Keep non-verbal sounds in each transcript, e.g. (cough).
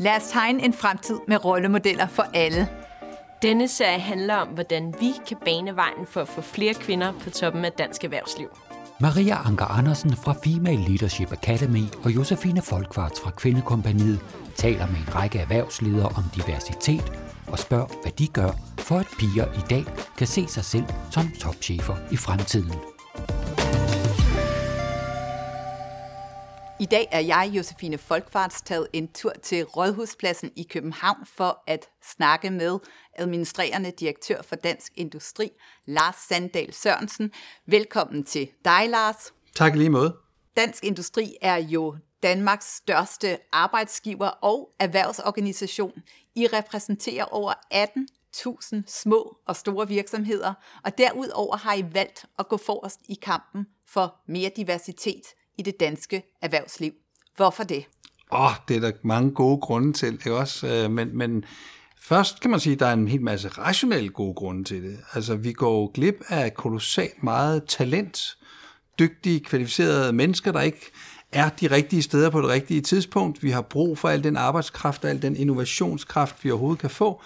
Lad os tegne en fremtid med rollemodeller for alle. Denne serie handler om, hvordan vi kan bane vejen for at få flere kvinder på toppen af dansk erhvervsliv. Maria Anker Andersen fra Female Leadership Academy og Josefine Folkvarts fra Kvindekompaniet taler med en række erhvervsledere om diversitet og spørger, hvad de gør, for at piger i dag kan se sig selv som topchefer i fremtiden. I dag er jeg, Josefine Folkvarts, taget en tur til Rådhuspladsen i København for at snakke med administrerende direktør for Dansk Industri, Lars Sandal Sørensen. Velkommen til dig, Lars. Tak lige måde. Dansk Industri er jo Danmarks største arbejdsgiver og erhvervsorganisation. I repræsenterer over 18.000 små og store virksomheder, og derudover har I valgt at gå forrest i kampen for mere diversitet i det danske erhvervsliv. Hvorfor det? Åh, oh, det er der mange gode grunde til, ikke også? Øh, men, men først kan man sige, at der er en hel masse rationelle gode grunde til det. Altså, vi går glip af kolossalt meget talent, dygtige, kvalificerede mennesker, der ikke er de rigtige steder på det rigtige tidspunkt. Vi har brug for al den arbejdskraft og al den innovationskraft, vi overhovedet kan få.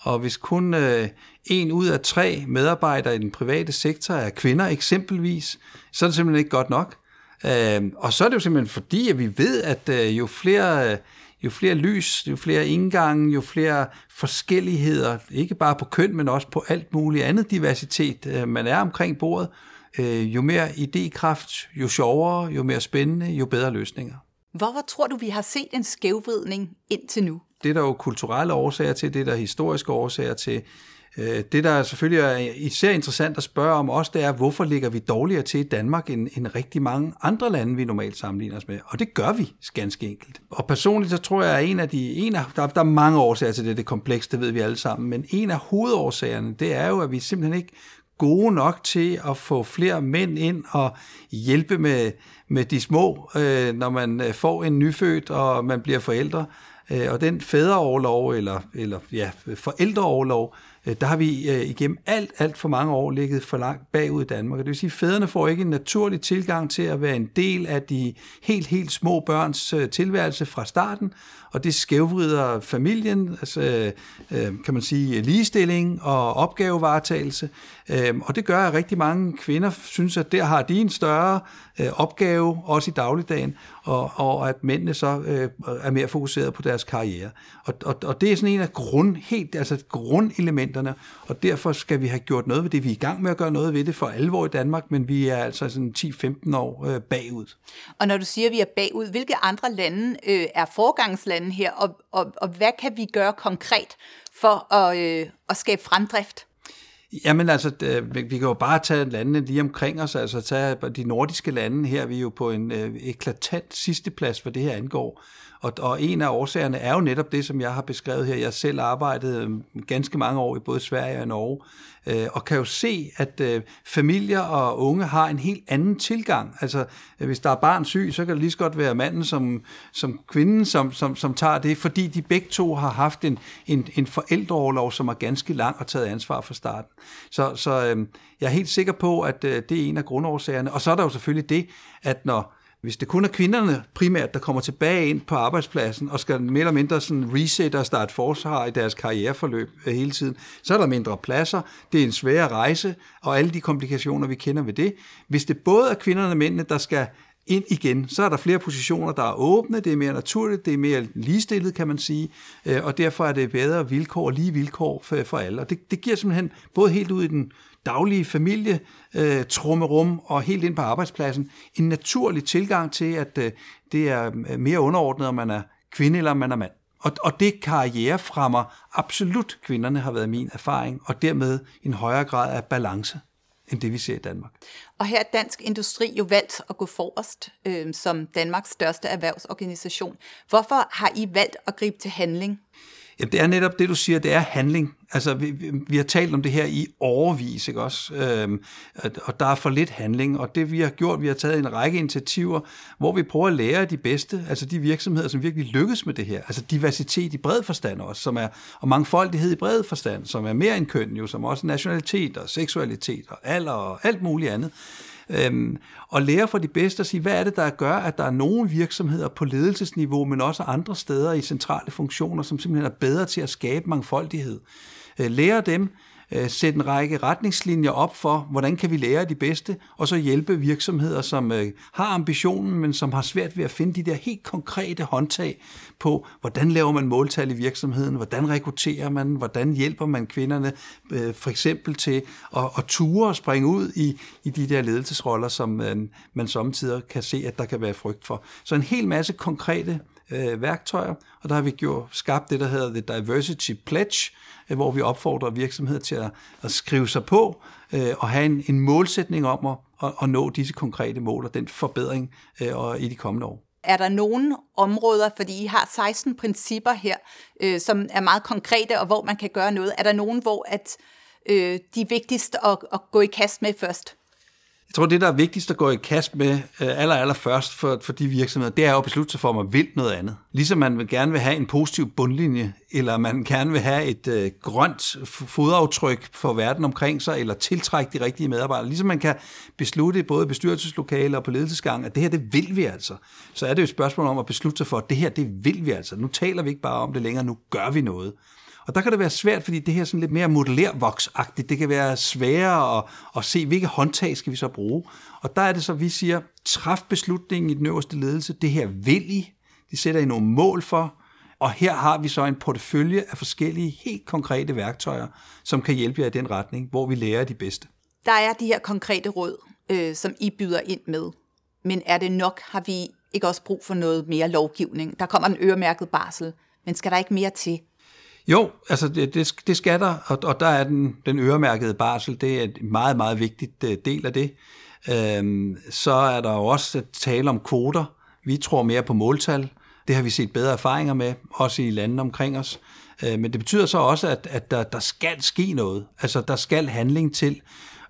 Og hvis kun øh, en ud af tre medarbejdere i den private sektor er kvinder eksempelvis, så er det simpelthen ikke godt nok. Øh, og så er det jo simpelthen fordi, at vi ved, at øh, jo flere... Øh, jo flere lys, jo flere indgange, jo flere forskelligheder, ikke bare på køn, men også på alt muligt andet diversitet, øh, man er omkring bordet, øh, jo mere idékraft, jo sjovere, jo mere spændende, jo bedre løsninger. Hvorfor tror du, vi har set en skævvridning indtil nu? Det er der jo kulturelle årsager til, det er der historiske årsager til. Øh, det, der selvfølgelig er især interessant at spørge om også, det er, hvorfor ligger vi dårligere til i Danmark end, end rigtig mange andre lande, vi normalt sammenligner os med? Og det gør vi ganske enkelt. Og personligt så tror jeg, at en af de, en af, der, der er mange årsager til det, det er komplekst, det ved vi alle sammen, men en af hovedårsagerne, det er jo, at vi simpelthen ikke gode nok til at få flere mænd ind og hjælpe med, med de små, øh, når man øh, får en nyfødt og man bliver forældre. Øh, og den fædreoverlov, eller, eller ja, forældreoverlov, Øh, Øh, der har vi øh, igennem alt, alt for mange år ligget for langt bagud i Danmark. det vil sige, at fædrene får ikke en naturlig tilgang til at være en del af de helt, helt små børns øh, tilværelse fra starten, og det skævvrider familien, altså, øh, kan man sige, ligestilling og opgavevaretagelse. Øh, og det gør, at rigtig mange kvinder synes, at der har de en større øh, opgave, også i dagligdagen, og, og at mændene så er mere fokuseret på deres karriere. Og, og, og det er sådan en af grund, helt, altså grundelementerne, og derfor skal vi have gjort noget ved det. Vi er i gang med at gøre noget ved det for alvor i Danmark, men vi er altså sådan 10-15 år øh, bagud. Og når du siger, at vi er bagud, hvilke andre lande øh, er forgangslande her, og, og, og hvad kan vi gøre konkret for at, øh, at skabe fremdrift? Jamen altså, vi kan jo bare tage landene lige omkring os, altså tage de nordiske lande her, vi er jo på en øh, eklatant sidsteplads, hvad det her angår. Og, og en af årsagerne er jo netop det, som jeg har beskrevet her. Jeg selv arbejdede øhm, ganske mange år i både Sverige og Norge, øh, og kan jo se, at øh, familier og unge har en helt anden tilgang. Altså, øh, hvis der er barn syg, så kan det lige så godt være manden som, som kvinden, som, som, som tager det, fordi de begge to har haft en, en, en forældreoverlov, som er ganske lang og taget ansvar fra starten. Så, så øh, jeg er helt sikker på, at øh, det er en af grundårsagerne. Og så er der jo selvfølgelig det, at når hvis det kun er kvinderne primært, der kommer tilbage ind på arbejdspladsen og skal mere eller mindre sådan reset og starte forsvar i deres karriereforløb øh, hele tiden, så er der mindre pladser, det er en svær rejse, og alle de komplikationer, vi kender ved det. Hvis det både er kvinderne og mændene, der skal ind igen, så er der flere positioner, der er åbne, det er mere naturligt, det er mere ligestillet, kan man sige, øh, og derfor er det bedre vilkår, lige vilkår for, for alle. Og det, det giver simpelthen både helt ud i den daglige familie, øh, trummerum og helt ind på arbejdspladsen, en naturlig tilgang til, at øh, det er øh, mere underordnet, om man er kvinde eller om man er mand. Og, og det karrierefremmer absolut kvinderne, har været min erfaring, og dermed en højere grad af balance end det, vi ser i Danmark. Og her er Dansk Industri jo valgt at gå forrest øh, som Danmarks største erhvervsorganisation. Hvorfor har I valgt at gribe til handling? Jamen, det er netop det, du siger, det er handling. Altså, vi, vi har talt om det her i overvis, ikke også? Øhm, og der er for lidt handling, og det vi har gjort, vi har taget en række initiativer, hvor vi prøver at lære de bedste, altså de virksomheder, som virkelig lykkes med det her. Altså diversitet i bred forstand også, som er, og mangfoldighed i bred forstand, som er mere end køn jo, som også nationalitet og seksualitet og alder og alt muligt andet. Øhm, og lære fra de bedste at sige, hvad er det, der gør, at der er nogle virksomheder på ledelsesniveau, men også andre steder i centrale funktioner, som simpelthen er bedre til at skabe mangfoldighed. Øh, lære dem, øh, sætte en række retningslinjer op for, hvordan kan vi lære de bedste, og så hjælpe virksomheder, som øh, har ambitionen, men som har svært ved at finde de der helt konkrete håndtag på, hvordan laver man måltal i virksomheden, hvordan rekrutterer man, hvordan hjælper man kvinderne øh, for eksempel til at, at ture og springe ud i, i de der ledelsesroller, som øh, man samtidig kan se, at der kan være frygt for. Så en hel masse konkrete øh, værktøjer, og der har vi gjort, skabt det, der hedder The Diversity Pledge, øh, hvor vi opfordrer virksomheder til at, at skrive sig på øh, og have en, en målsætning om at, at, at nå disse konkrete mål og den forbedring øh, og i de kommende år. Er der nogle områder, fordi I har 16 principper her, øh, som er meget konkrete, og hvor man kan gøre noget. Er der nogen, hvor at, øh, de er vigtigst at, at gå i kast med først? Jeg tror, det, der er vigtigst at gå i kast med øh, aller, aller først for, for de virksomheder, det er jo at beslutte sig for, at man vil noget andet. Ligesom man vil gerne vil have en positiv bundlinje, eller man gerne vil have et øh, grønt fodaftryk for verden omkring sig, eller tiltrække de rigtige medarbejdere. Ligesom man kan beslutte både i bestyrelseslokaler og på ledelsesgang, at det her, det vil vi altså. Så er det jo et spørgsmål om at beslutte sig for, at det her, det vil vi altså. Nu taler vi ikke bare om det længere, nu gør vi noget. Og der kan det være svært, fordi det her er sådan lidt mere modellervoksagtigt. Det kan være sværere at, at se, hvilke håndtag skal vi så bruge. Og der er det så, vi siger, træf beslutningen i den øverste ledelse. Det her vil I. De sætter I nogle mål for. Og her har vi så en portefølje af forskellige helt konkrete værktøjer, som kan hjælpe jer i den retning, hvor vi lærer de bedste. Der er de her konkrete råd, øh, som I byder ind med. Men er det nok? Har vi ikke også brug for noget mere lovgivning? Der kommer en øremærket barsel, men skal der ikke mere til? Jo, altså det, det, det skal der, og, og der er den, den øremærkede barsel, det er et meget, meget vigtigt øh, del af det. Øhm, så er der jo også tale om kvoter. Vi tror mere på måltal. Det har vi set bedre erfaringer med, også i landene omkring os. Øh, men det betyder så også, at, at der, der skal ske noget. Altså, der skal handling til.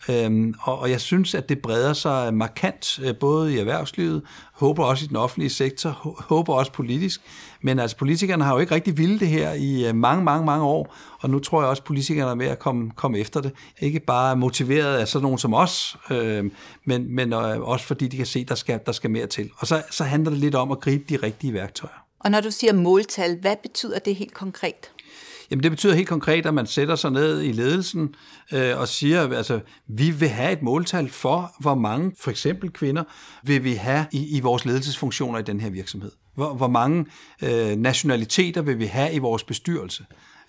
Øhm, og, og jeg synes, at det breder sig markant, øh, både i erhvervslivet, håber også i den offentlige sektor, håber også politisk. Men altså, politikerne har jo ikke rigtig ville det her i øh, mange, mange, mange år, og nu tror jeg også, at politikerne er med at komme, komme efter det. Ikke bare motiveret af sådan nogen som os, øh, men, men øh, også fordi de kan se, at der skal, der skal mere til. Og så, så handler det lidt om at gribe de rigtige værktøjer. Og når du siger måltal, hvad betyder det helt konkret? Jamen det betyder helt konkret, at man sætter sig ned i ledelsen øh, og siger, altså vi vil have et måltal for, hvor mange for eksempel kvinder vil vi have i, i vores ledelsesfunktioner i den her virksomhed. Hvor, hvor mange øh, nationaliteter vil vi have i vores bestyrelse.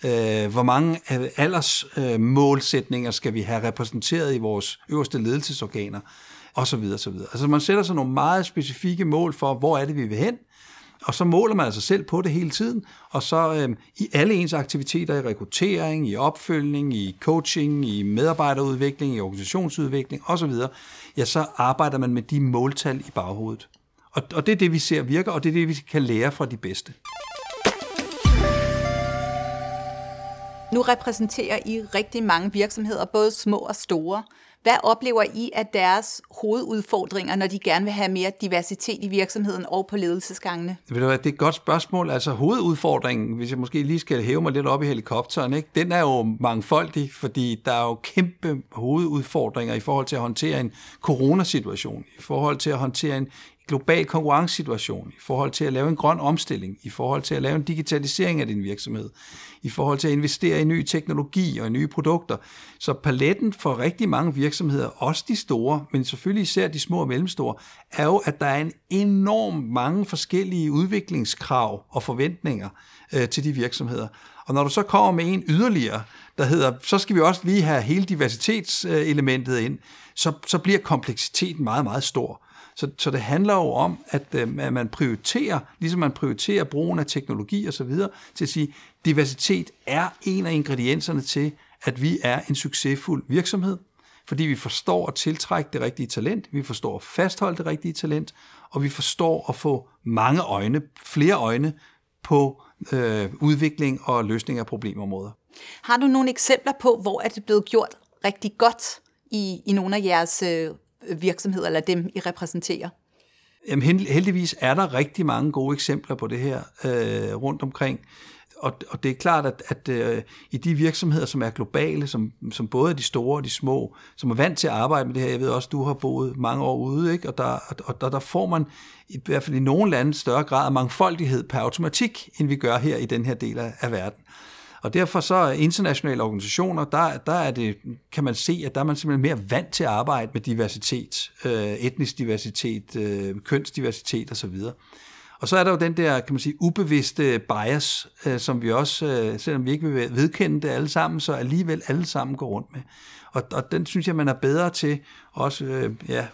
Øh, hvor mange aldersmålsætninger øh, øh skal vi have repræsenteret i vores øverste ledelsesorganer og så videre, så videre. Altså man sætter sig nogle meget specifikke mål for, hvor er det, vi vil hen, og så måler man altså selv på det hele tiden, og så øh, i alle ens aktiviteter, i rekruttering, i opfølgning, i coaching, i medarbejderudvikling, i organisationsudvikling osv., ja, så arbejder man med de måltal i baghovedet. Og, og det er det, vi ser virker, og det er det, vi kan lære fra de bedste. Nu repræsenterer I rigtig mange virksomheder, både små og store. Hvad oplever I af deres hovedudfordringer, når de gerne vil have mere diversitet i virksomheden og på ledelsesgangene? Ved du hvad, det er et godt spørgsmål. Altså hovedudfordringen, hvis jeg måske lige skal hæve mig lidt op i helikopteren, ikke? den er jo mangfoldig, fordi der er jo kæmpe hovedudfordringer i forhold til at håndtere en coronasituation, i forhold til at håndtere en global konkurrencesituation, i forhold til at lave en grøn omstilling, i forhold til at lave en digitalisering af din virksomhed, i forhold til at investere i ny teknologi og i nye produkter. Så paletten for rigtig mange virksomheder, også de store, men selvfølgelig især de små og mellemstore, er jo, at der er en enorm mange forskellige udviklingskrav og forventninger øh, til de virksomheder. Og når du så kommer med en yderligere, der hedder, så skal vi også lige have hele diversitetselementet ind, så, så bliver kompleksiteten meget, meget stor. Så, så det handler jo om, at, øh, at man prioriterer, ligesom man prioriterer brugen af teknologi og så videre, til at sige, diversitet er en af ingredienserne til, at vi er en succesfuld virksomhed, fordi vi forstår at tiltrække det rigtige talent, vi forstår at fastholde det rigtige talent, og vi forstår at få mange øjne, flere øjne på øh, udvikling og løsning af problemområder. Har du nogle eksempler på, hvor er det blevet gjort rigtig godt i, i nogle af jeres øh, virksomheder, eller dem, I repræsenterer? Jamen heldigvis er der rigtig mange gode eksempler på det her øh, rundt omkring. og, og det er klart, at, at øh, i de virksomheder, som er globale, som, som både er de store og de små, som er vant til at arbejde med det her, jeg ved også, du har boet mange år ude, ikke? og, der, og der, der får man i hvert fald i nogle lande større grad af mangfoldighed per automatik, end vi gør her i den her del af, af verden. Og derfor så internationale organisationer, der, der er det, kan man se, at der er man simpelthen mere vant til at arbejde med diversitet, øh, etnisk diversitet, øh, kønsdiversitet osv. Og så er der jo den der, kan man sige, ubevidste bias, øh, som vi også, øh, selvom vi ikke vil vedkende det alle sammen, så alligevel alle sammen går rundt med. Og, og den synes jeg, man er bedre til, også øh, ja,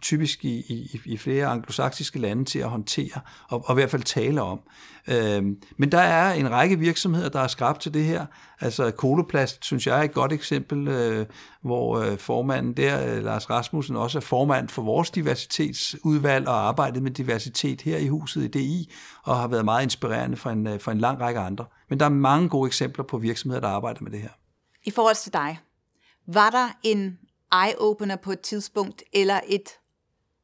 typisk i, i, i flere anglosaksiske lande, til at håndtere og, og i hvert fald tale om. Øh, men der er en række virksomheder, der er skrabt til det her. Altså Koloplast, synes jeg er et godt eksempel, øh, hvor øh, formanden der, øh, Lars Rasmussen, også er formand for vores diversitetsudvalg og arbejdet med diversitet her i huset i DI, og har været meget inspirerende for en, øh, for en lang række andre. Men der er mange gode eksempler på virksomheder, der arbejder med det her. I forhold til dig, var der en eye-opener på et tidspunkt, eller et,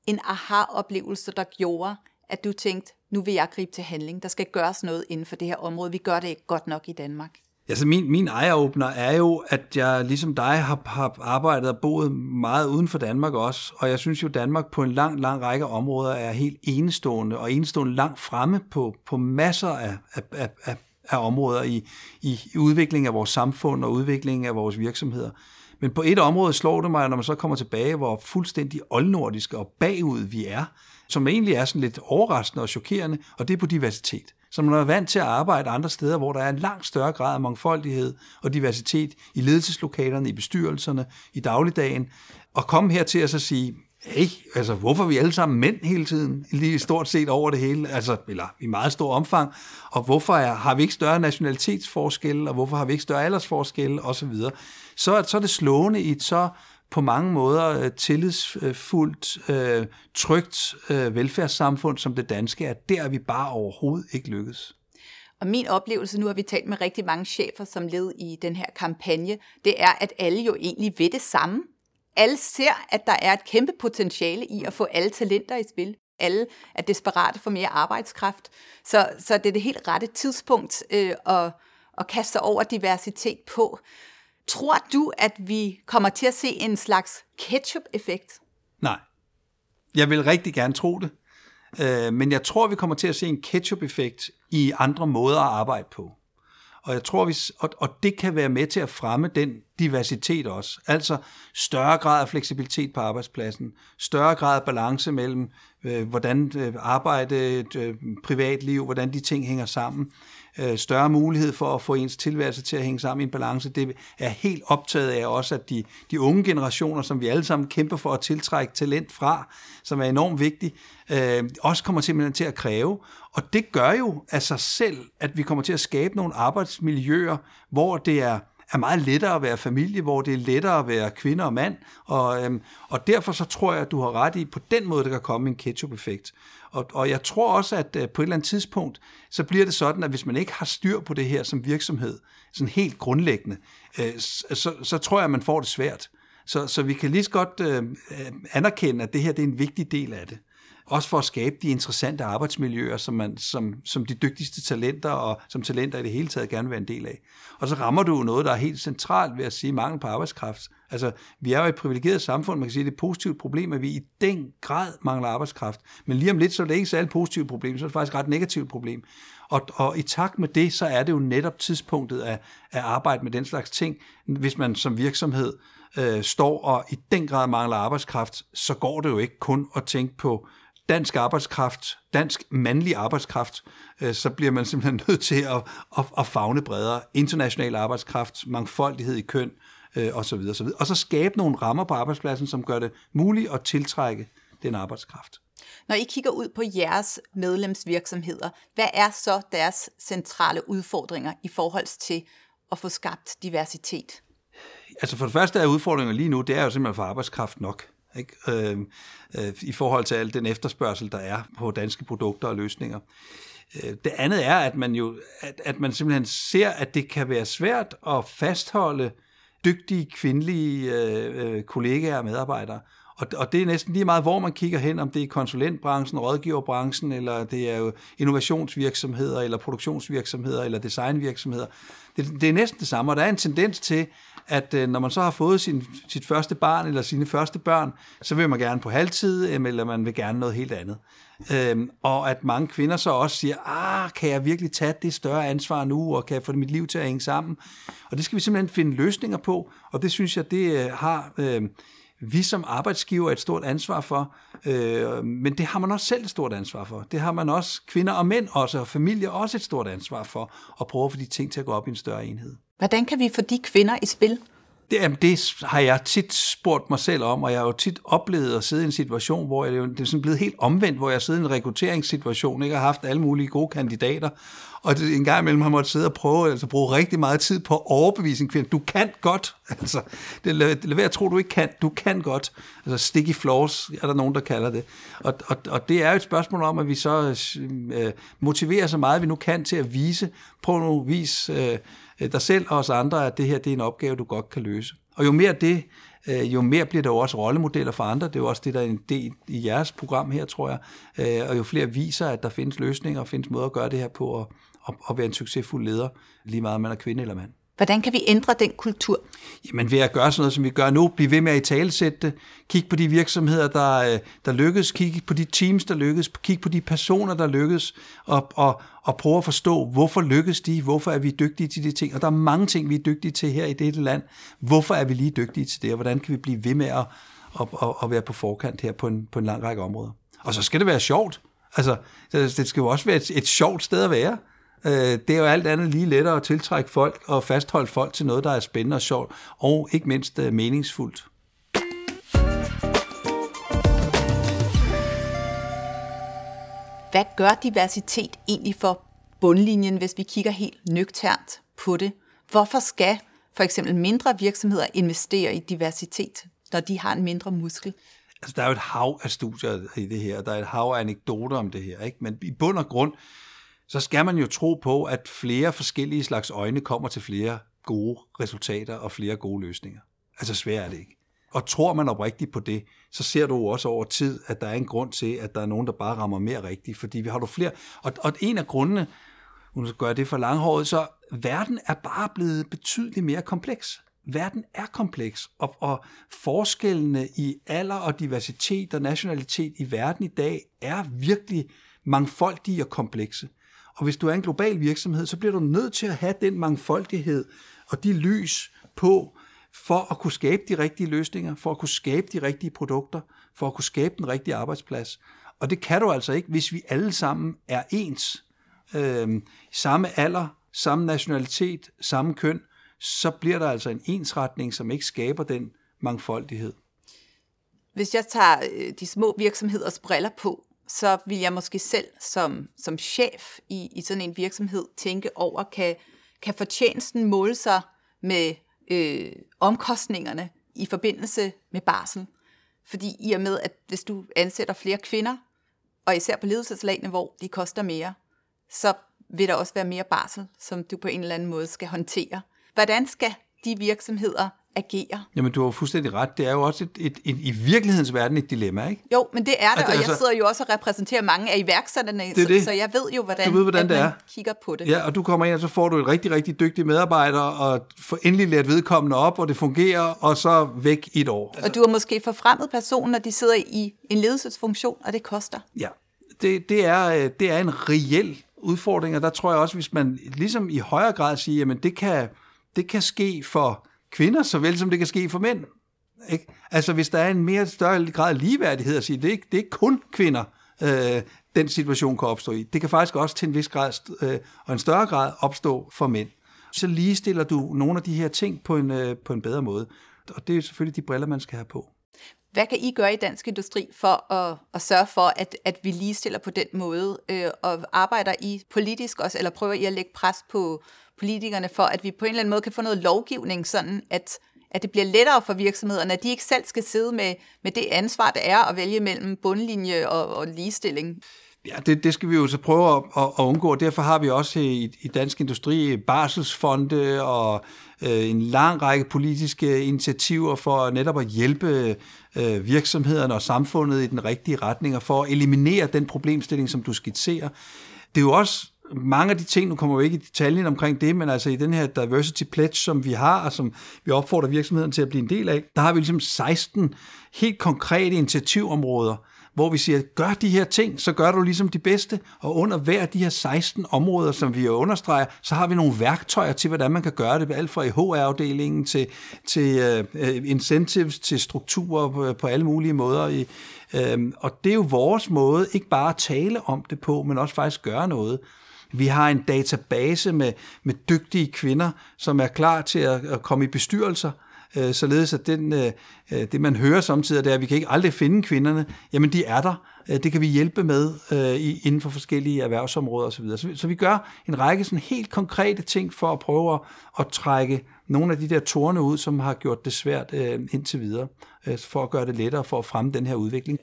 en aha-oplevelse, der gjorde, at du tænkte, nu vil jeg gribe til handling. Der skal gøres noget inden for det her område. Vi gør det ikke godt nok i Danmark. Altså min, min eye-opener er jo, at jeg ligesom dig har, har arbejdet og boet meget uden for Danmark også, og jeg synes jo, Danmark på en lang, lang række områder er helt enestående, og enestående langt fremme på, på masser af, af, af, af områder i, i udviklingen af vores samfund og udviklingen af vores virksomheder. Men på et område slår det mig, når man så kommer tilbage, hvor fuldstændig oldnordiske og bagud vi er, som egentlig er sådan lidt overraskende og chokerende, og det er på diversitet. Så man er vant til at arbejde andre steder, hvor der er en langt større grad af mangfoldighed og diversitet i ledelseslokalerne, i bestyrelserne, i dagligdagen, og komme her til at så sige, hey, altså hvorfor er vi alle sammen mænd hele tiden, lige stort set over det hele, altså, eller i meget stor omfang, og hvorfor er, har vi ikke større nationalitetsforskelle, og hvorfor har vi ikke større aldersforskelle, osv så, så er det slående i et så på mange måder øh, tillidsfuldt, øh, trygt øh, velfærdssamfund som det danske, at der er vi bare overhovedet ikke lykkes. Og min oplevelse, nu har vi talt med rigtig mange chefer som led i den her kampagne, det er, at alle jo egentlig ved det samme. Alle ser, at der er et kæmpe potentiale i at få alle talenter i spil. Alle er desperate for mere arbejdskraft. Så, så det er det helt rette tidspunkt øh, at, at kaste over diversitet på. Tror du, at vi kommer til at se en slags ketchup-effekt? Nej. Jeg vil rigtig gerne tro det. Øh, men jeg tror, vi kommer til at se en ketchup-effekt i andre måder at arbejde på. Og jeg tror, vi, og, og det kan være med til at fremme den diversitet også. Altså større grad af fleksibilitet på arbejdspladsen, større grad af balance mellem, øh, hvordan øh, arbejde, øh, privatliv, hvordan de ting hænger sammen øh, større mulighed for at få ens tilværelse til at hænge sammen i en balance. Det er helt optaget af også, at de, de unge generationer, som vi alle sammen kæmper for at tiltrække talent fra, som er enormt vigtigt, øh, også kommer simpelthen til at kræve. Og det gør jo af sig selv, at vi kommer til at skabe nogle arbejdsmiljøer, hvor det er er meget lettere at være familie, hvor det er lettere at være kvinde og mand, og, øhm, og derfor så tror jeg, at du har ret i, på den måde, der kan komme en ketchup-effekt. Og, og jeg tror også, at øh, på et eller andet tidspunkt, så bliver det sådan, at hvis man ikke har styr på det her som virksomhed, sådan helt grundlæggende, øh, så, så tror jeg, at man får det svært. Så, så vi kan lige så godt øh, øh anerkende, at det her det er en vigtig del af det. Også for at skabe de interessante arbejdsmiljøer, som, man, som, som de dygtigste talenter og som talenter i det hele taget gerne vil være en del af. Og så rammer du noget, der er helt centralt ved at sige mangel på arbejdskraft. Altså, vi er jo et privilegeret samfund, man kan sige, at det er et positivt problem, at vi i den grad mangler arbejdskraft. Men lige om lidt, så er det ikke et positivt problem, så er det faktisk et ret negativt problem. Og, og i takt med det, så er det jo netop tidspunktet at, at arbejde med den slags ting, hvis man som virksomhed øh, står og i den grad mangler arbejdskraft, så går det jo ikke kun at tænke på dansk arbejdskraft, dansk mandlig arbejdskraft, øh, så bliver man simpelthen (laughs) nødt til at, at, at fagne bredere. International arbejdskraft, mangfoldighed i køn, øh, osv. osv. Og så skabe nogle rammer på arbejdspladsen, som gør det muligt at tiltrække den arbejdskraft. Når I kigger ud på jeres medlemsvirksomheder, hvad er så deres centrale udfordringer i forhold til at få skabt diversitet? Altså for det første er udfordringen lige nu, det er jo simpelthen for arbejdskraft nok. Ikke? Øh, øh, I forhold til al den efterspørgsel, der er på danske produkter og løsninger. Øh, det andet er, at man jo at, at man simpelthen ser, at det kan være svært at fastholde dygtige kvindelige øh, øh kollegaer og medarbejdere. Og, og det er næsten lige meget, hvor man kigger hen, om det er konsulentbranchen, rådgiverbranchen, eller det er jo innovationsvirksomheder, eller produktionsvirksomheder, eller designvirksomheder. Det, det er næsten det samme, og der er en tendens til, at øh, når man så har fået sin, sit første barn, eller sine første børn, så vil man gerne på halvtid, øh, eller man vil gerne noget helt andet. Øhm, og at mange kvinder så også siger, ah, kan jeg virkelig tage det større ansvar nu, og kan jeg få mit liv til at hænge sammen? Og det skal vi simpelthen finde løsninger på, og det synes jeg, det øh, har øh, vi som arbejdsgiver et stort ansvar for, øh, men det har man også selv et stort ansvar for. Det har man også, kvinder og mænd også, og familie også et stort ansvar for, at prøve at få de ting til at gå op i en større enhed. Hvordan kan vi få de kvinder i spil? Det, jamen, det har jeg tit spurgt mig selv om, og jeg har jo tit oplevet at sidde i en situation, hvor jeg, det er sådan blevet helt omvendt, hvor jeg sidder i en rekrutteringssituation, ikke har haft alle mulige gode kandidater, og det, en gang imellem har jeg måttet sidde og prøve, altså bruge rigtig meget tid på at overbevise en kvinde. Du kan godt. (laughs) Altså, det, lad, lad være at tro, du ikke kan. Du kan godt. Altså sticky floors, er der nogen, der kalder det. Og, og, og det er jo et spørgsmål om, at vi så øh, motiverer så meget, vi nu kan til at vise, på nogle vis øh, Øh, dig selv og os andre, at det her det er en opgave, du godt kan løse. Og jo mere det, øh, jo mere bliver der jo også rollemodeller for andre. Det er jo også det, der er en del i jeres program her, tror jeg. Øh, og jo flere viser, at der findes løsninger og findes måder at gøre det her på, og, og, og være en succesfuld leder, lige meget om man er kvinde eller mand. Hvordan kan vi ændre den kultur? Jamen ved at gøre sådan noget, som vi gør nu, blive ved med at i talesætte det, kig på de virksomheder, der, øh, der lykkes, kig på de teams, der lykkes, kig på de personer, der lykkes, og, og, og prøve at forstå, hvorfor lykkes de, hvorfor er vi dygtige til de ting, og der er mange ting, vi er dygtige til her i dette land, hvorfor er vi lige dygtige til det, og hvordan kan vi blive ved med at, at, at, at være på forkant her på en, på en lang række områder. Og så skal det være sjovt. Altså, det skal jo også være et, et sjovt sted at være. Øh, det er jo alt andet lige lettere at tiltrække folk og fastholde folk til noget, der er spændende og sjovt, og ikke mindst øh, meningsfuldt. Hvad gør diversitet egentlig for bundlinjen, hvis vi kigger helt nøgternt på det? Hvorfor skal for eksempel mindre virksomheder investere i diversitet, når de har en mindre muskel? Altså, der er jo et hav af studier i det her, der er et hav af anekdoter om det her, ikke? men i bund og grund, så skal man jo tro på, at flere forskellige slags øjne kommer til flere gode resultater og flere gode løsninger. Altså svært er det ikke. Og tror man oprigtigt på det, så ser du også over tid, at der er en grund til, at der er nogen, der bare rammer mere rigtigt. Fordi vi har du flere. Og, og en af grundene, hun skal gøre det for langhåret, så verden er bare blevet betydeligt mere kompleks. Verden er kompleks, og, og forskellene i alder og diversitet og nationalitet i verden i dag er virkelig mangfoldige og komplekse. Og hvis du er en global virksomhed, så bliver du nødt til at have den mangfoldighed og de lys på, for at kunne skabe de rigtige løsninger, for at kunne skabe de rigtige produkter, for at kunne skabe den rigtige arbejdsplads. Og det kan du altså ikke, hvis vi alle sammen er ens. Øhm, samme alder, samme nationalitet, samme køn, så bliver der altså en ensretning, som ikke skaber den mangfoldighed. Hvis jeg tager øh, de små virksomheders briller på, så vil jeg måske selv som, som chef i, i sådan en virksomhed tænke over, kan, kan fortjenesten måle sig med øh, omkostningerne i forbindelse med barsel? Fordi i og med, at hvis du ansætter flere kvinder, og især på ledelseslagene, hvor de koster mere, så vil der også være mere barsel, som du på en eller anden måde skal håndtere. Hvordan skal de virksomheder agere. Jamen, du har fuldstændig ret. Det er jo også et, et, et, i virkelighedens verden et dilemma, ikke? Jo, men det er det, altså, og jeg altså, sidder jo også og repræsenterer mange af iværksætterne, det så, det. så jeg ved jo, hvordan, du ved, hvordan det er. kigger på det. Ja, og du kommer ind, og så får du et rigtig, rigtig dygtig medarbejder, og får endelig lært vedkommende op, og det fungerer, og så væk i et år. Og du har måske forfremmet personen, når de sidder i en ledelsesfunktion, og det koster. Ja, det, det, er, øh, det er en reel udfordring, og der tror jeg også, hvis man ligesom i højere grad siger, jamen det kan, det kan ske for kvinder, såvel som det kan ske for mænd. Ikke? Altså hvis der er en mere større grad af ligeværdighed at sige, det er ikke, det er ikke kun kvinder, øh, den situation kan opstå i. Det kan faktisk også til en vis grad øh, og en større grad opstå for mænd. Så ligestiller du nogle af de her ting på en, øh, på en bedre måde. Og det er selvfølgelig de briller, man skal have på. Hvad kan I gøre i Dansk Industri for at, at sørge for, at, at vi ligestiller på den måde? Øh, og arbejder I politisk også, eller prøver I at lægge pres på, politikerne for, at vi på en eller anden måde kan få noget lovgivning, sådan at, at det bliver lettere for virksomhederne, at de ikke selv skal sidde med, med det ansvar, det er at vælge mellem bundlinje og, og ligestilling. Ja, det, det skal vi jo så prøve at, at, at undgå. Derfor har vi også i, i Dansk Industri barselsfonde og øh, en lang række politiske initiativer for netop at hjælpe øh, virksomhederne og samfundet i den rigtige retning og for at eliminere den problemstilling, som du skitserer. Det er jo også mange af de ting, nu kommer vi ikke i detaljen omkring det, men altså i den her diversity pledge, som vi har, og som vi opfordrer virksomheden til at blive en del af, der har vi ligesom 16 helt konkrete initiativområder, hvor vi siger, gør de her ting, så gør du ligesom de bedste, og under hver af de her 16 områder, som vi understreger, så har vi nogle værktøjer til, hvordan man kan gøre det, alt fra i HR-afdelingen til, til uh, incentives, til strukturer på, på alle mulige måder. I, uh, og det er jo vores måde, ikke bare at tale om det på, men også faktisk gøre noget. Vi har en database med, med dygtige kvinder, som er klar til at, at komme i bestyrelser, øh, således at den, øh, øh, det, man hører samtidig, det er, at vi kan ikke aldrig finde kvinderne. Jamen, de er der. Øh, det kan vi hjælpe med øh, inden for forskellige erhvervsområder osv. Så, så vi gør en række sådan helt konkrete ting for at prøve at, at trække nogle af de der torne ud, som har gjort det svært øh, indtil videre, øh, for at gøre det lettere for at fremme den her udvikling.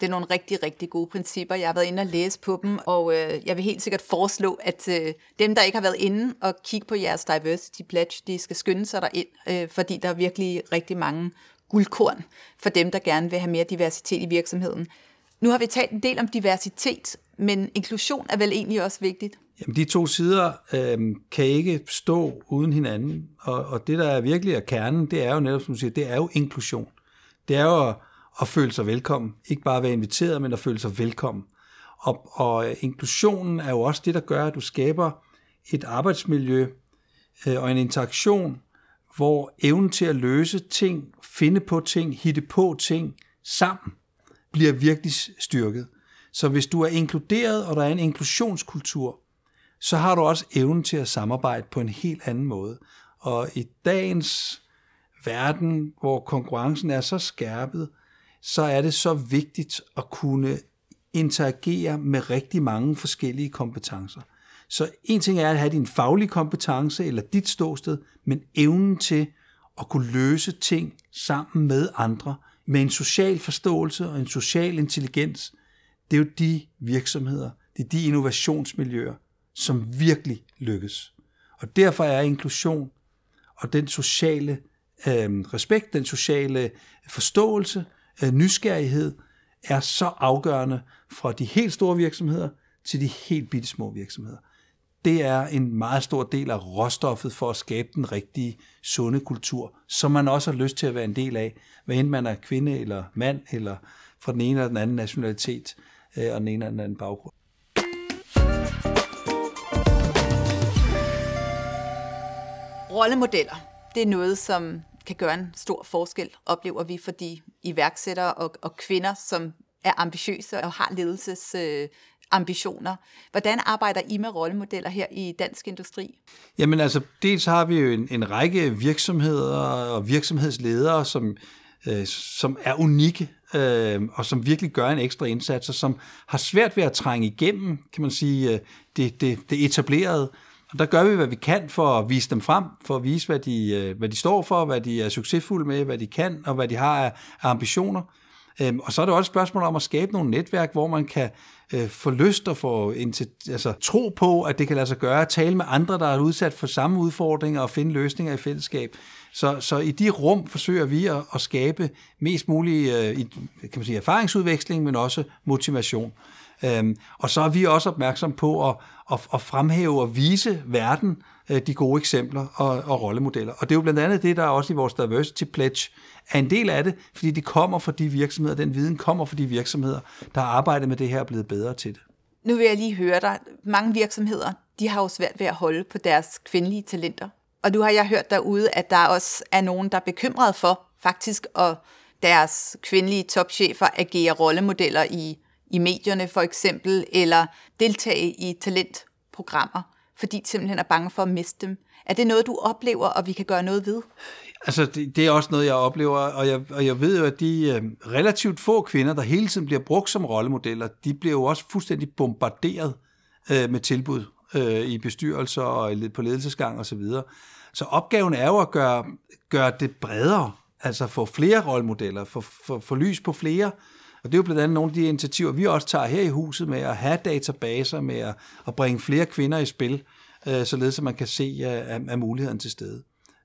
Det er nogle rigtig, rigtig gode principper. Jeg har været inde og læse på dem, og øh, jeg vil helt sikkert foreslå, at øh, dem, der ikke har været inde og kigge på jeres Diversity Pledge, de skal skynde sig derind, øh, fordi der er virkelig rigtig mange guldkorn for dem, der gerne vil have mere diversitet i virksomheden. Nu har vi talt en del om diversitet, men inklusion er vel egentlig også vigtigt? Jamen, de to sider øh, kan ikke stå uden hinanden, og, og det, der er virkelig er kernen, det er jo netop, som du siger, det er jo inklusion. Det er jo at føle sig velkommen. Ikke bare at være inviteret, men at føle sig velkommen. Og, og inklusionen er jo også det, der gør, at du skaber et arbejdsmiljø øh, og en interaktion, hvor evnen til at løse ting, finde på ting, hitte på ting sammen, bliver virkelig styrket. Så hvis du er inkluderet, og der er en inklusionskultur, så har du også evnen til at samarbejde på en helt anden måde. Og i dagens verden, hvor konkurrencen er så skærpet, så er det så vigtigt at kunne interagere med rigtig mange forskellige kompetencer. Så en ting er at have din faglige kompetence eller dit ståsted, men evnen til at kunne løse ting sammen med andre, med en social forståelse og en social intelligens, det er jo de virksomheder, det er de innovationsmiljøer, som virkelig lykkes. Og derfor er inklusion og den sociale øh, respekt, den sociale forståelse, Øh, nysgerrighed er så afgørende fra de helt store virksomheder til de helt bitte små virksomheder. Det er en meget stor del af råstoffet for at skabe den rigtige, sunde kultur, som man også har lyst til at være en del af, hvad end man er kvinde eller mand, eller fra den ene eller den anden nationalitet, øh, og den ene eller den anden baggrund. Rollemodeller, det er noget, som kan gøre en stor forskel, oplever vi for de iværksættere og, og kvinder, som er ambitiøse og har ledelses øh, ambitioner. Hvordan arbejder I med rollemodeller her i dansk industri? Jamen altså, dels har vi jo en, en række virksomheder og virksomhedsledere, som, øh, som er unikke øh, og som virkelig gør en ekstra indsats, og som har svært ved at trænge igennem, kan man sige, øh, det, det, det etablerede. Og der gør vi, hvad vi kan for at vise dem frem, for at vise, hvad de, øh, hvad de står for, hvad de er succesfulde med, hvad de kan, og hvad de har af, ambitioner. Øhm, og så er det også et spørgsmål om at skabe nogle netværk, hvor man kan øh, få lyst og få altså, tro på, at det kan lade sig gøre, at tale med andre, der er udsat for samme udfordringer og finde løsninger i fællesskab. Så, så i de rum forsøger vi at, at skabe mest mulig øh, kan man sige, erfaringsudveksling, men også motivation. Øhm, og så er vi også opmærksom på at, at, at fremhæve og vise verden øh, de gode eksempler og, og rollemodeller. Og det er jo blandt andet det, der er også i vores Diversity Pledge er en del af det, fordi det kommer fra de virksomheder, den viden kommer fra de virksomheder, der har arbejdet med det her og blevet bedre til det. Nu vil jeg lige høre dig. Mange virksomheder, de har jo svært ved at holde på deres kvindelige talenter. Og nu har jeg hørt derude, at der også er nogen, der er bekymret for faktisk at deres kvindelige topchefer agerer rollemodeller i i medierne for eksempel, eller deltage i talentprogrammer, fordi de simpelthen er bange for at miste dem. Er det noget, du oplever, og vi kan gøre noget ved? Altså, det, det er også noget, jeg oplever, og jeg, og jeg ved jo, at de øh, relativt få kvinder, der hele tiden bliver brugt som rollemodeller, de bliver jo også fuldstændig bombarderet øh, med tilbud øh, i bestyrelser og på ledelsesgang osv. Så, videre. så opgaven er jo at gøre, gøre det bredere, altså få flere rollemodeller, få, få, få lys på flere og det er jo blandt andet nogle af de initiativer, vi også tager her i huset med at have databaser, med at, at bringe flere kvinder i spil, øh, således at man kan se øh, at, at muligheden til stede.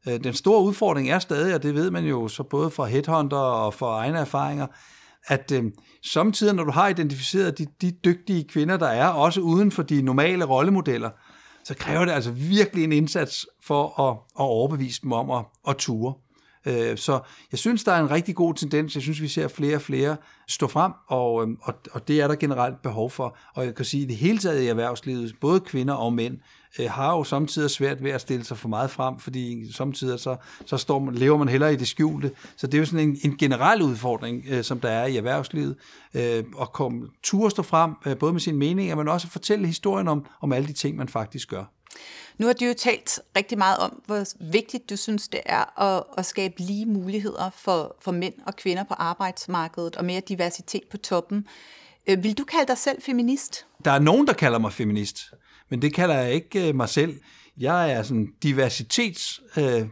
Øh, den store udfordring er stadig, og det ved man jo så både fra headhunter og fra egne erfaringer, at øh, samtidig, når du har identificeret de, de dygtige kvinder, der er, også uden for de normale rollemodeller, så kræver det altså virkelig en indsats for at, at overbevise dem om at, at ture. Øh, så jeg synes, der er en rigtig god tendens. Jeg synes, vi ser flere og flere stå frem, og, øhm, og, og det er der generelt behov for. Og jeg kan sige, at det hele taget i erhvervslivet, både kvinder og mænd, øh, har jo samtidig svært ved at stille sig for meget frem, fordi samtidig så, så står man, lever man hellere i det skjulte. Så det er jo sådan en, en generel udfordring, øh, som der er i erhvervslivet, øh, at komme tur stå frem, øh, både med sine meninger, men også at fortælle historien om, om alle de ting, man faktisk gør. Nu har du jo talt rigtig meget om, hvor vigtigt du synes, det er at, at skabe lige muligheder for, for mænd og kvinder på arbejdsmarkedet og mere diversitet på toppen. Øh, vil du kalde dig selv feminist? Der er nogen, der kalder mig feminist, men det kalder jeg ikke øh, mig selv. Jeg er sådan diversitetsist, øh,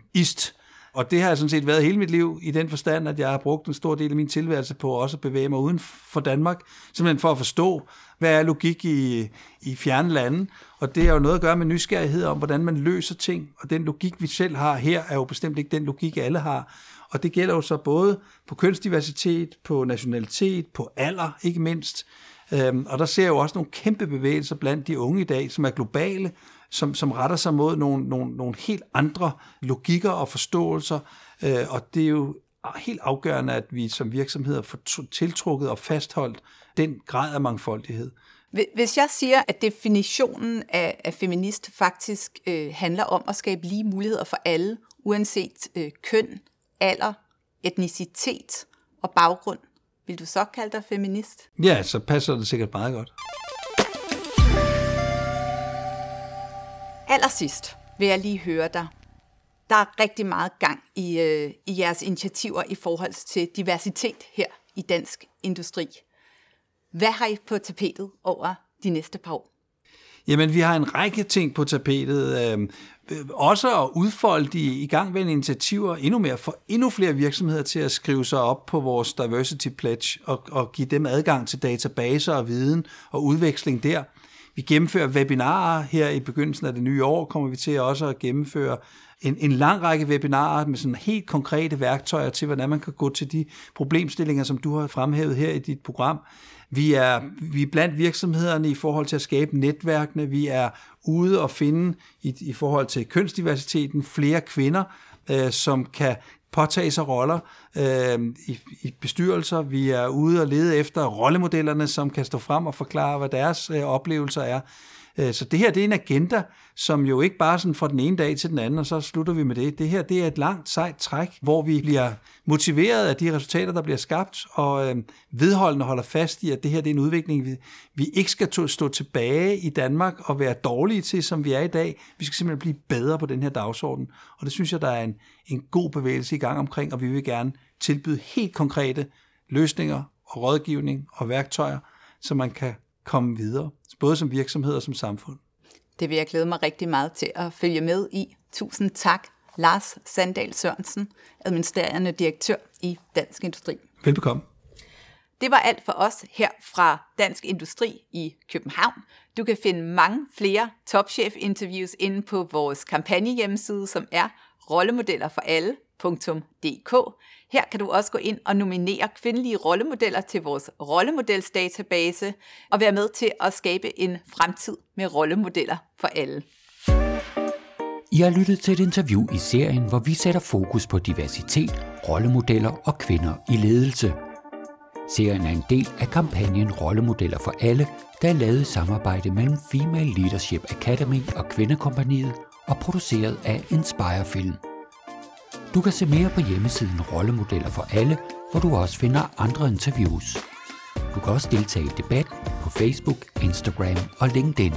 og det har jeg sådan set været hele mit liv i den forstand, at jeg har brugt en stor del af min tilværelse på også at bevæge mig uden for Danmark, simpelthen for at forstå, hvad er logik i, i fjerne lande, og det har jo noget at gøre med nysgerrighed om, hvordan man løser ting, og den logik, vi selv har her, er jo bestemt ikke den logik, alle har. Og det gælder jo så både på kønsdiversitet, på nationalitet, på alder, ikke mindst. Øhm, og der ser jeg jo også nogle kæmpe bevægelser blandt de unge i dag, som er globale, som, som retter sig mod nogle, nogle, nogle helt andre logikker og forståelser. Øh, og det er jo helt afgørende, at vi som virksomheder får tiltrukket og fastholdt den grad af mangfoldighed. Hvis jeg siger, at definitionen af, af feminist faktisk øh, handler om at skabe lige muligheder for alle, uanset øh, køn, alder, etnicitet og baggrund, vil du så kalde dig feminist? Ja, så passer det sikkert meget godt. Allersidst vil jeg lige høre dig. Der er rigtig meget gang i, øh, i jeres initiativer i forhold til diversitet her i dansk industri. Hvad har I på tapetet over de næste par år? Jamen, vi har en række ting på tapetet. Øhm, øh, også at udfolde de igangværende initiativer endnu mere, for endnu flere virksomheder til at skrive sig op på vores Diversity Pledge og, og give dem adgang til databaser og viden og udveksling der. Vi gennemfører webinarer her i begyndelsen af det nye år, kommer vi til også at gennemføre en, en lang række webinarer med sådan helt konkrete værktøjer til, hvordan man kan gå til de problemstillinger, som du har fremhævet her i dit program. Vi er, vi er blandt virksomhederne i forhold til at skabe netværkene. Vi er ude og finde i, i forhold til kønsdiversiteten flere kvinder, øh, som kan påtage sig roller øh, i, i bestyrelser. Vi er ude og lede efter rollemodellerne, som kan stå frem og forklare, hvad deres øh, oplevelser er. Øh, så det her det er en agenda, som jo ikke bare sådan fra den ene dag til den anden, og så slutter vi med det. Det her det er et langt, sejt træk, hvor vi bliver motiveret af de resultater, der bliver skabt, og øh, vedholdende holder fast i, at det her det er en udvikling, vi, vi ikke skal stå tilbage i Danmark og være dårlige til, som vi er i dag. Vi skal simpelthen blive bedre på den her dagsorden, og det synes jeg, der er en, en god bevægelse i gang omkring, og vi vil gerne tilbyde helt konkrete løsninger og rådgivning og værktøjer, så man kan komme videre, både som virksomhed og som samfund. Det vil jeg glæde mig rigtig meget til at følge med i. Tusind tak, Lars Sandal Sørensen, administrerende direktør i Dansk Industri. Velbekomme. Det var alt for os her fra Dansk Industri i København. Du kan finde mange flere topchef-interviews inde på vores kampagnehjemmeside, som er rollemodeller for alle.dk. Her kan du også gå ind og nominere kvindelige rollemodeller til vores rollemodelsdatabase og være med til at skabe en fremtid med rollemodeller for alle. I har lyttet til et interview i serien, hvor vi sætter fokus på diversitet, rollemodeller og kvinder i ledelse. Serien er en del af kampagnen Rollemodeller for alle, der er lavet i samarbejde mellem Female Leadership Academy og Kvindekompaniet og produceret af Inspire Film. Du kan se mere på hjemmesiden Rollemodeller for alle, hvor du også finder andre interviews. Du kan også deltage i debat på Facebook, Instagram og LinkedIn.